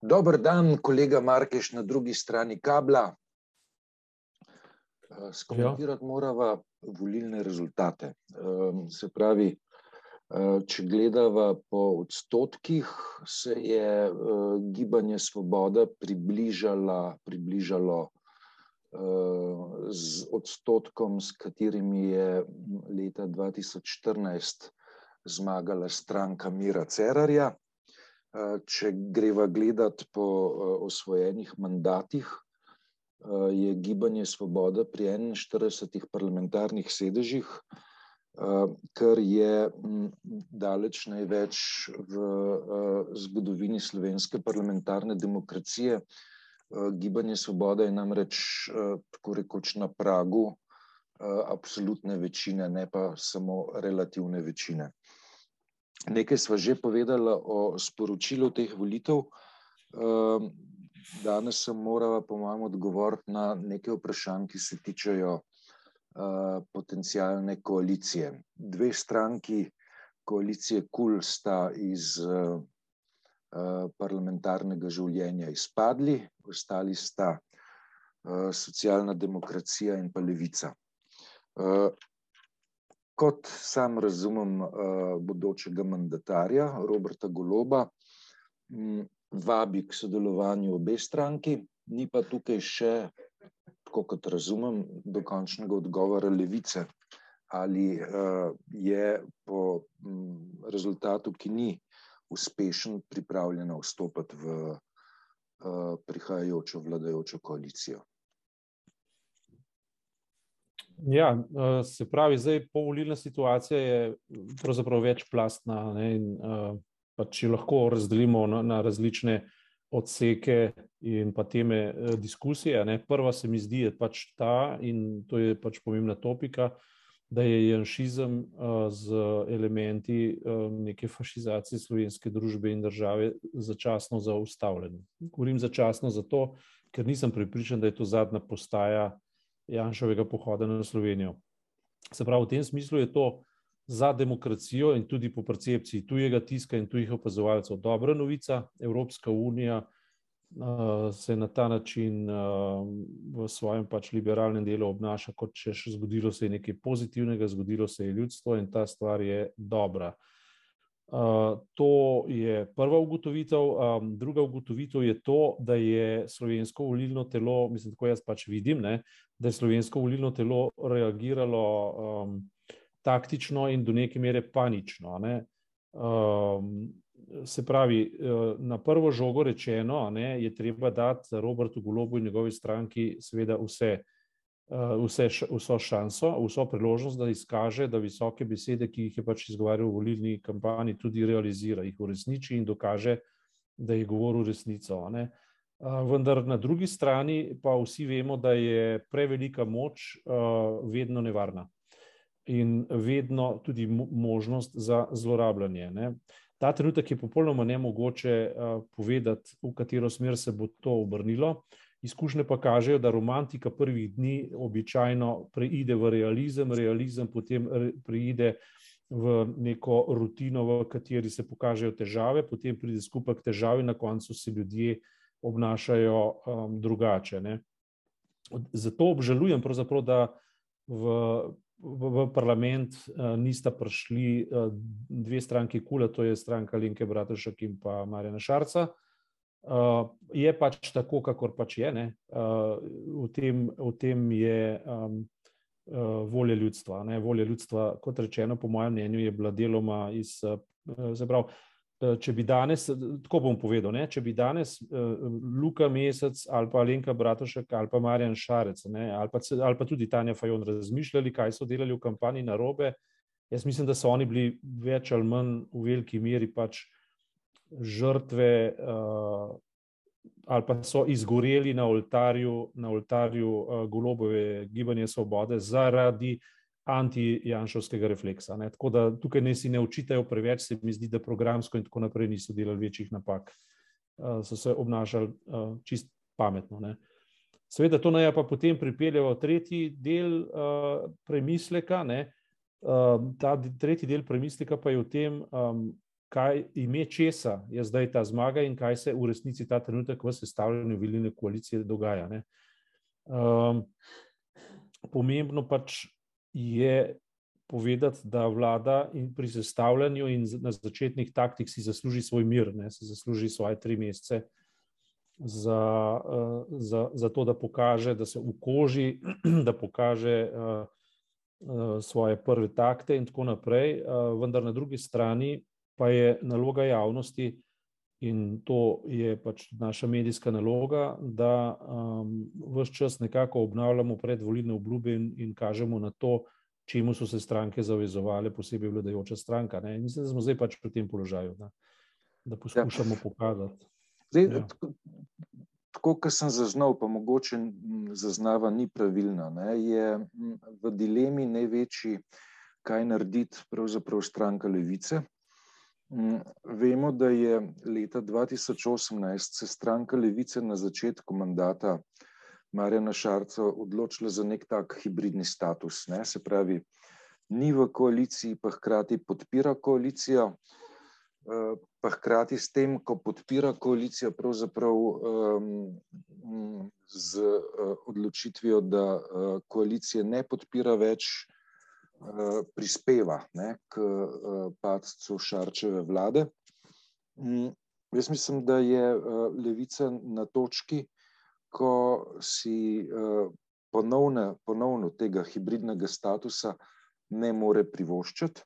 Dober dan, kolega Markeš na drugi strani kabla. Eh, skomentirati moramo volilne rezultate. Se pravi, eh, če gledamo po odstotkih, se je eh, gibanje Svoboda približalo, približalo z odstotkom, s katerimi je leta 2014 zmagala stranka Mira Cerarja. Če greva gledati po osvojenih mandatih, je gibanje Svoboda pri 41 parlamentarnih sedežih, kar je daleč največ v zgodovini slovenske parlamentarne demokracije. Gibanje Svoboda je namreč tako rekoč na pragu absolutne večine, ne pa samo relativne večine. Nekaj sva že povedala o sporočilu teh volitev. Ehm, danes sem morala, po mojem, odgovoriti na nekaj vprašanj, ki se tičejo potencijalne koalicije. Dve stranki koalicije KUL sta iz parlamentarnega življenja izpadli, ostali sta socialna demokracija in pa levica kot sam razumem uh, bodočega mandatarja Roberta Goloba, m, vabi k sodelovanju obe stranki, ni pa tukaj še, tako kot razumem, dokončnega odgovora levice, ali uh, je po m, rezultatu, ki ni uspešen, pripravljena vstopiti v uh, prihajajočo vladajočo koalicijo. Ja, eh, se pravi, zdaj povolilna situacija je pravzaprav večplastna. Ne, in, uh, pa če lahko razdelimo na, na različne odseke in pa teme uh, diskusije. Ne. Prva se mi zdi pač ta, in to je pač pomembna topika, da je janšizem z elementi neke fašizacije slovenske družbe in države začasno zaustavljen. Govorim začasno zato, ker nisem pripričan, da je to zadnja postaja. Janšovega pohoda na Slovenijo. Se pravi, v tem smislu je to za demokracijo in tudi po percepciji tujega tiska in tujih opazovalcev dobra novica. Evropska unija uh, se na ta način uh, v svojem pač liberalnem delu obnaša, kot če še zgodilo se je nekaj pozitivnega, zgodilo se je ljudstvo in ta stvar je dobra. Uh, to je prva ugotovitev. Um, druga ugotovitev je to, da je slovensko volilno telo, mislim, tako jaz pač vidim, ne, da je slovensko volilno telo reagiralo um, taktično in do neke mere panično. Ne. Um, se pravi, uh, na prvo žogo rečeno, ne, je treba dati Robertu Golobu in njegovi stranki seveda vse, vse, vso šanso, vso priložnost, da izkaže, da visoke besede, ki jih je pač izgovarjal v volilni kampanji, tudi realizira, jih uresniči in dokaže, da je govoril resnico. Ne. Uh, vendar na drugi strani pa vsi vemo, da je prevelika moč vedno nevarna in vedno tudi možnost za zlorabljanje. Ne. Ta trenutek je popolnoma nemogoče povedati, v katero smer se bo to obrnilo. Izkušnje pa kažejo, da romantika prvih dni običajno preide v realizem, realizem potem preide v neko rutino, v kateri se pokažejo težave, potem pride skupaj k težavi, na koncu se ljudje obnašajo um, drugače. Ne. Zato obžalujem, da v, v, v parlament uh, nista prišli uh, dve stranki Kula, to je stranka Linke Bratušek in pa Marjana Šarca. Uh, je pač tako, kakor pač je. Uh, v, tem, v tem je um, uh, volja ljudstva. Ne. Volja ljudstva, kot rečeno, po mojem mnenju, je bila deloma iz. Uh, Zabrav, Eh, če bi danes, tako bom povedal, ne, če bi danes uh, Luka Mesec ali pa Alenka Bratošek ali pa Marjan Šarec ali, pa, ali pa tudi Tanja Fajon razmišljali, kaj so delali v kampanji na robe, jaz mislim, da so oni bili več ali manj v veliki meri pač žrtve uh, ali pa so izgoreli na oltarju, na oltarju uh, golobove gibanje svobode zaradi anti-janšovskega refleksa. Ne. Tako da tukaj ne si ne učitajo preveč, se mi zdi, da programsko in tako naprej niso delali večjih napak, uh, so se obnašali uh, čist pametno. Ne. Seveda, to naj pa potem pripelje v tretji del uh, premisleka. Uh, ta tretji del premisleka pa je v tem, um, kaj ime česa je zdaj ta zmaga in kaj se v resnici ta trenutek v sestavljanju volilne koalicije dogaja. Um, pomembno pač je povedati, da vlada pri sestavljanju in na začetnih taktik si zasluži svoj mir, ne, si zasluži svoje tri mesece za, uh, za, za to, da pokaže, da se ukoži, da pokaže uh, uh, svoje prve takte in tako naprej. Uh, vendar na drugi strani pa je naloga javnosti in to je pač naša medijska naloga, da um, vse čas nekako obnavljamo predvoljne obljube in, in kažemo na to, čemu so se stranke zavezovale, posebej vladajoča stranka. Ne? Mislim, da smo zdaj pač pri tem položaju, da, da poskušamo ja. pokazati. Zdaj, ja. Tako, tako kot sem zaznal, pa mogoče zaznava ni pravilna, ne? je v dilemi največji, kaj narediti pravzaprav stranka levice. Vemo, da je leta 2018 se stranka Levice na začetku mandata Marjana Šarca odločila za nek tak hibridni status. Ne? Se pravi, ni v koaliciji, pa hkrati podpira koalicijo, pa hkrati s tem, ko podpira koalicijo, pravzaprav um, z uh, odločitvijo, da uh, koalicije ne podpira več. Eh, prispeva ne, k eh, padcu Šarčeve vlade. Mm, jaz mislim, da je eh, levica na točki, ko si ponovne, ponovno tega hibridnega statusa ne more privoščiti.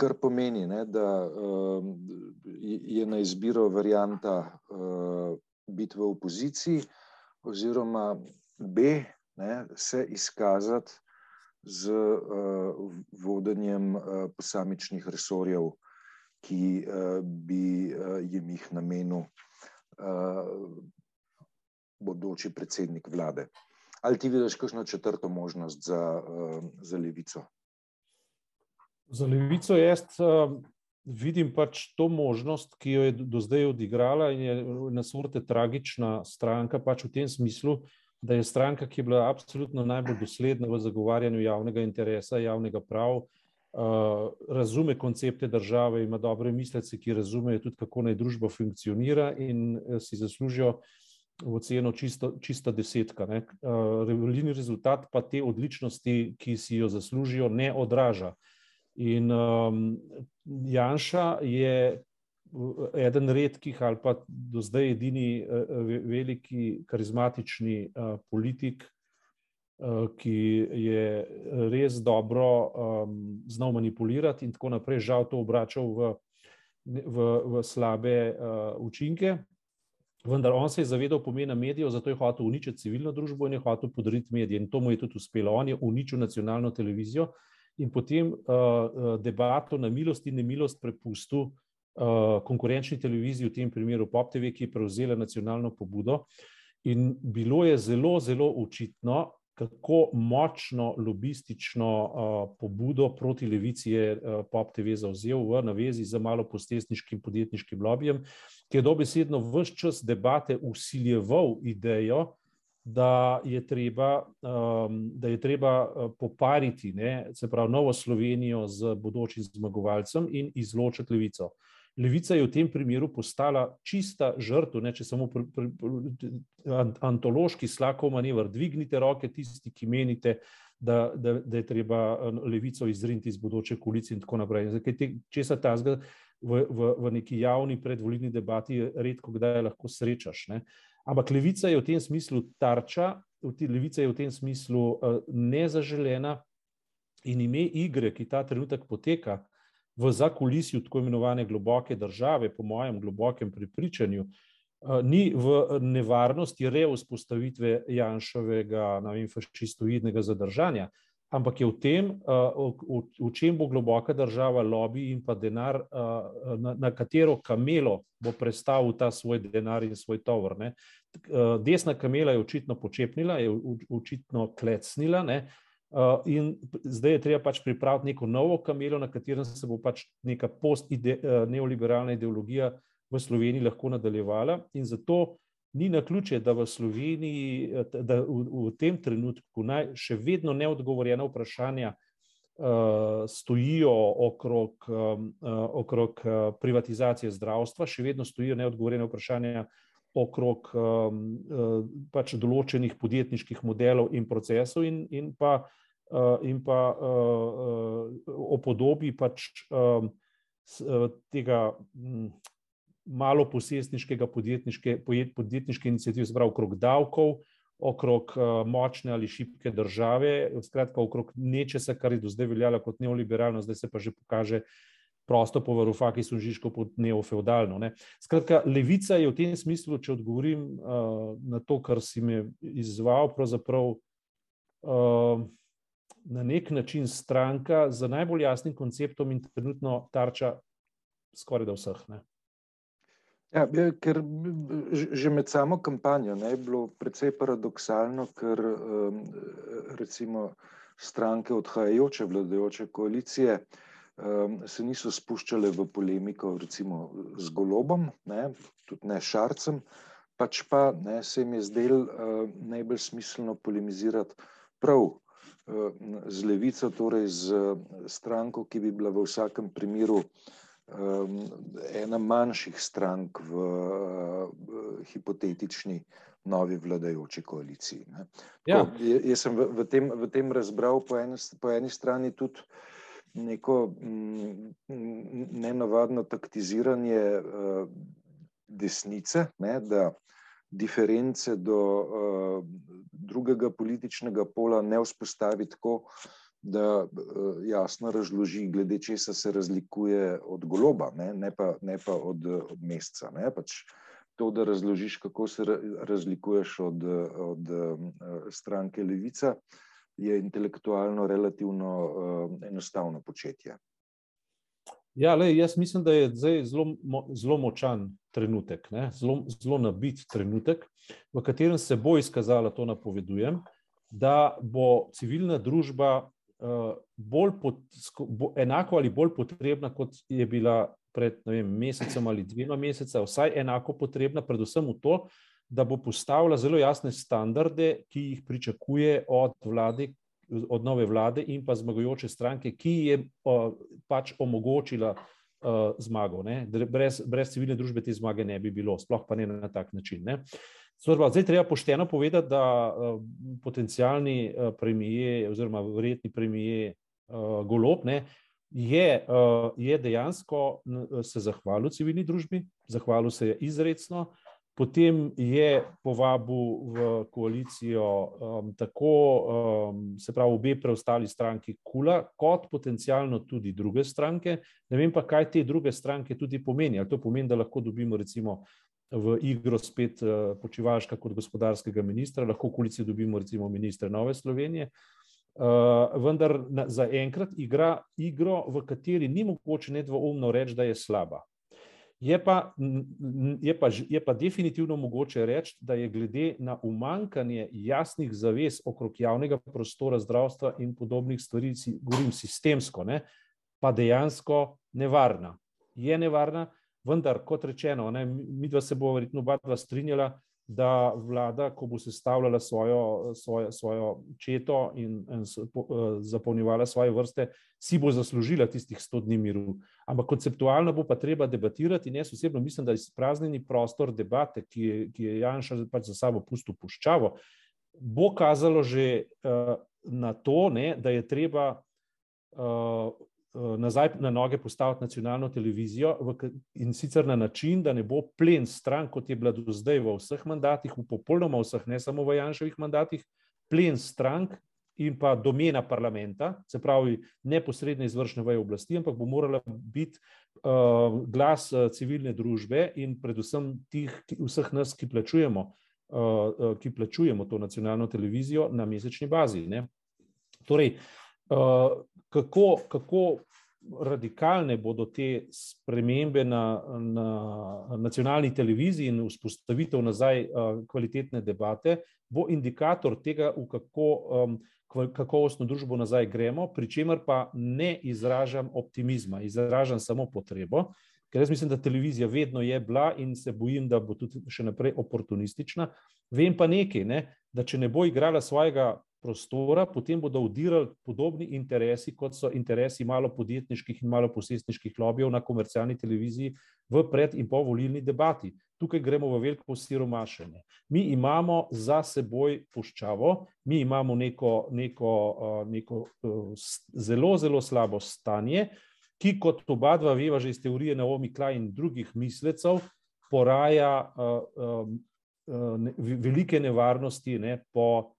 Kar pomeni, ne, da je na izbiro varianta biti v opoziciji, oziroma B, ne, se izkazati z uh, vodenjem uh, posamičnih resorjev, ki uh, bi uh, jim jih namenil uh, bodoči predsednik vlade. Ali ti vidiš kakšno četrto možnost za, uh, za levico? Za levico jaz uh, vidim pač to možnost, ki jo je do zdaj odigrala in je nas vrte tragična stranka, pač v tem smislu, uh, da je stranka, ki je bila absolutno najbolj dosledna v zagovarjanju javnega interesa, javnega prav, uh, razume koncepte države, ima dobre mislece, ki razumejo tudi, kako naj družba funkcionira in uh, si zaslužijo oceno čisto, čista desetka. Uh, Revolilni rezultat pa te odličnosti, ki si jo zaslužijo, ne odraža. In um, Janša je eden redkih ali pa do zdaj edini eh, eh, veliki karizmatični eh, politik, ki je res dobro znal manipulirati in tako naprej, žal to obračal v, v, v slabe učinke. Vendar on se je zavedal pomena medijev, zato je hotel uničiti civilno družbo in je hotel podariti medije. In to mu je tudi uspelo. On je uničil nacionalno televizijo in potem uh, debato na milost in nemilost prepustil uh, konkurenčni televiziji, v tem primeru Pop TV, ki je prevzela nacionalno pobudo. In bilo je zelo, zelo očitno, kako močno lobistično uh, pobudo proti levici je uh, Pop TV zauzel v navezi z malo postesniškim podjetniškim lobijem, ki je dobesedno vse čas debate usiljeval idejo, da je treba, um, da je treba popariti ne, se pravi Novo Slovenijo z bodočim zmagovalcem in izločiti levico. Levica je v tem primeru postala čista žrtev, če samo pr, pr, pr, antološki slakov manevr. Dvignite roke, tisti, ki menite, da, da, da je treba levico izriniti iz bodoče koalicije in tako naprej. Če se ta zgodi v, v, v neki javni predvoljni debati, redko kdaj lahko srečaš. Ne? Ampak levica je v tem smislu tarča, levica je v tem smislu nezaželena in ime igre, ki ta trenutek poteka v zakulisju tako imenovane globoke države, po mojem globokem prepričanju, eh, ni v nevarnosti reuspostavitve Janšovega vem, fašistoidnega zadržanja, ampak je v tem, eh, v, čem bo globoka država, lobby in pa denar, eh, na, na katero kamelo bo predstavil ta svoj denar in svoj tovor. Ne. Desna kamela je očitno počepnila, je očitno klecnila. Ne. Uh, in zdaj je treba pač pripraviti neko novo kamelo, na katerem se bo pač neka post-neoliberalna uh, ideologija v Sloveniji lahko nadaljevala. In zato ni na ključe, da v Sloveniji, da v, v tem trenutku naj še vedno neodgovorjena vprašanja stojijo okrog, okrog privatizacije zdravstva, še vedno stojijo neodgovorjene vprašanja okrog pač določenih podjetniških modelov in procesov, in, in pa, in pa o podobi pač tega malo posestniškega podjetniške, podjetniške inicijative, zbrav okrog davkov, okrog uh, močne ali šibke države, skratka, okrog nečesa, kar je do zdaj veljalo kot neoliberalno, zdaj se pa že pokaže prosto po varufaki Sunžiško pod neofeudalno. Ne. Skratka, levica je v tem smislu, če odgovorim uh, na to, kar si me izval, pravzaprav uh, na nek način stranka z najbolj jasnim konceptom in trenutno tarča skoraj da vseh. Ne. Ja, ker že med samo kampanjo ne, je bilo precej paradoksalno, ker recimo stranke odhajajoče vladajoče koalicije se niso spuščale v polemiko recimo z golobom, ne, tudi ne šarcem, pač pa ne, se jim je zdel najbolj smiselno polemizirati prav z levico, torej z stranko, ki bi bila v vsakem primeru ena manjših strank v uh, hipotetični novi vladajoči koaliciji. Ja. Ko, jaz sem v, v, tem, v tem razbral po eni, po eni strani tudi neko mm, nenavadno taktiziranje uh, desnice, ne, da diference do uh, drugega političnega pola ne vzpostavi tako, da eh, jasno razloži, glede česa se razlikuje od goloba, ne, ne, pa, ne pa od, od meseca. Pač to, da razložiš, kako se razlikuješ od, od eh, stranke Levica, je intelektualno relativno uh, enostavno početje. Ja, lej, jaz mislim, da je zdaj zelo, zelo močan trenutek, zelo, zelo nabit trenutek, v katerem se bo izkazala, to napovedujem, da bo civilna družba uh, bolj pot, bo, enako ali bolj potrebna, kot je bila pred vem, mesecem ali dvema meseca, vsaj enako potrebna, predvsem v to, da bo postavila zelo jasne standarde, ki jih pričakuje od vlade. Od nove vlade in pa zmagujoče stranke, ki je uh, pač omogočila uh, zmago. Brez, brez civilne družbe te zmage ne bi bilo, sploh pa ne na tak način. Ne? Zdaj, treba pošteno povedati, da uh, potencijalni uh, premije, oziroma verjetni premije uh, Golop, ne, je, uh, je dejansko se zahvalil civilni družbi, zahvalil se je izredno, potem je povabil v koalicijo um, tako, um, se pravi, obe preostali stranki Kula, kot potencijalno tudi druge stranke. Ne vem pa, kaj te druge stranke tudi pomeni. Ali to pomeni, da lahko dobimo recimo v igro spet uh, počivalška kot gospodarskega ministra, lahko v koaliciji dobimo recimo ministra Nove Slovenije. Uh, vendar na, za enkrat igra igro, v kateri ni mogoče nedvoumno reči, da je slaba. Je pa, je, pa, je pa definitivno mogoče reči, da je glede na umankanje jasnih zavez okrog javnega prostora, zdravstva in podobnih stvari, govorim sistemsko, ne, pa dejansko nevarna. Je nevarna, Vendar, kot rečeno, ne, mi dva se bo verjetno oba dva strinjala, da vlada, ko bo sestavljala svojo, svojo, svojo četo in, in uh, zapolnjevala svoje vrste, si bo zaslužila tistih 100 dni miru. Ampak konceptualno bo pa treba debatirati in jaz osebno mislim, da je izpraznjeni prostor debate, ki je, ki je Janša pač za sabo pustil puščavo, bo kazalo že uh, na to, ne, da je treba uh, Eh, nazaj na noge postaviti nacionalno televizijo in sicer na način, da ne bo plen stran, kot je bila do zdaj v vseh mandatih, v popolnoma vseh, ne samo v Janševih mandatih, plen strank in pa domena parlamenta, se pravi neposredne izvršne veje oblasti, ampak bo morala biti uh, glas uh, civilne družbe in predvsem tih, vseh nas, ki plačujemo, uh, ki plačujemo to nacionalno televizijo na mesečni bazi. Ne? Torej, uh, kako, kako radikalne bodo te spremembe na, na nacionalni televiziji in vzpostavitev nazaj uh, kvalitetne debate, bo indikator tega, v kako um, kakovostno družbo nazaj gremo, pri čemer pa ne izražam optimizma, izražam samo potrebo. Ker jaz mislim, da televizija vedno je bila in se bojim, da bo tudi še naprej oportunistična. Vem pa nekaj, ne, da če ne bo igrala svojega prostora, potem bodo udirali podobni interesi, kot so interesi malo podjetniških in malo posestniških lobijev na komercialni televiziji v pred- in povolilni debati. Tukaj gremo v veliko posiromašenje. Mi imamo za seboj puščavo, mi imamo neko, neko, neko zelo, zelo slabo stanje, ki, kot oba dva veva že iz teorije Naomi Klein in drugih mislecev, poraja velike nevarnosti ne, po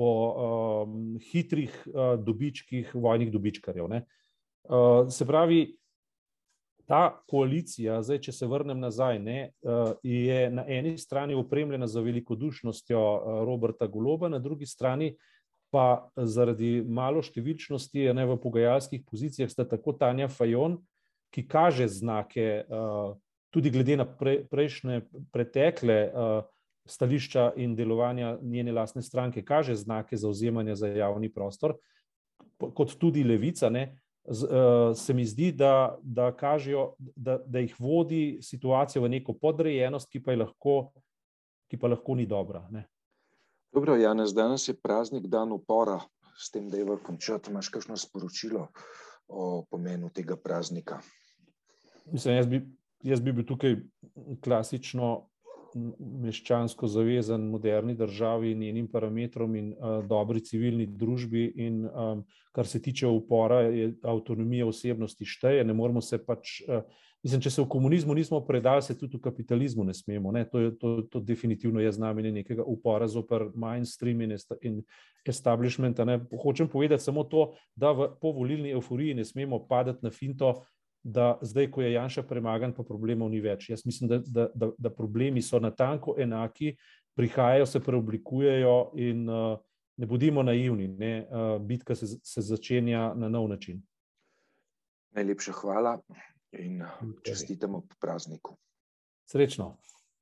po um, hitrih uh, dobičkih vojnih dobičkarjev. Uh, se pravi, ta koalicija, zdaj, če se vrnem nazaj, ne, uh, je na eni strani opremljena za velikodušnostjo uh, Roberta Goloba, na drugi strani pa zaradi malo številčnosti ne, v pogajalskih pozicijah sta tako Tanja Fajon, ki kaže znake, uh, tudi glede na pre, prejšnje pretekle. Uh, stališča in delovanja njene lastne stranke kaže znake zauzemanja za javni prostor, kot tudi levica, ne, z, uh, se mi zdi, da, da kažejo, da, da jih vodi situacijo v neko podrejenost, ki pa, lahko, ki pa lahko ni dobra. Ne. Dobro, Janez, danes je praznik dan upora, s tem, da je v končati. Imaš kakšno sporočilo o pomenu tega praznika? Mislim, jaz, bi, jaz bi bil tukaj klasično meščansko zavezan moderni državi njenim parametrom in uh, dobri civilni družbi. In, um, kar se tiče upora, je avtonomija osebnosti šteje. Ne moramo se pač, uh, mislim, če se v komunizmu nismo predali, se tudi v kapitalizmu ne smemo. Ne? To, je, to, to definitivno je znamenje nekega upora zoper mainstream in, esta, in establishment. Hočem povedati samo to, da v povolilni euforiji ne smemo padati na finto da zdaj, ko je Janša premagan, pa problemov ni več. Jaz mislim, da, da, da, da problemi so na tanko enaki, prihajajo, se preoblikujejo in uh, ne bodimo naivni. Ne? Uh, bitka se, se začenja na nov način. Najlepša hvala in čestitamo po prazniku. Srečno.